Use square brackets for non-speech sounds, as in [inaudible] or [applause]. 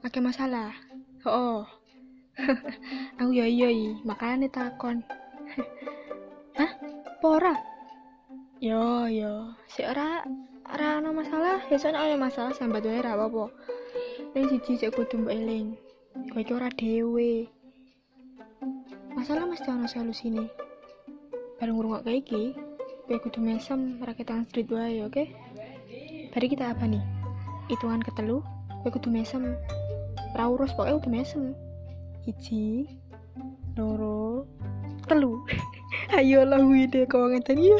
ada masalah? Oh [laughs] aku ya iya iya makanya takon. [laughs] Hah? Pora yo yo si ora ora ana masalah. Ya soalnya ada masalah sambat wae ra apa-apa. Ning siji sik kudu mbok eling. Kowe iki ora dhewe. Masalah mesti ana solusine. Bareng ngrungokke iki kowe kudu mesem raketan street wae oke? Tadi kita apa nih hitungan ketelu kowe kudu mesem. Ra urus pokoknya kudu mesem. Hiji loro telu. [laughs] Ayo lah wide kau ngeten ya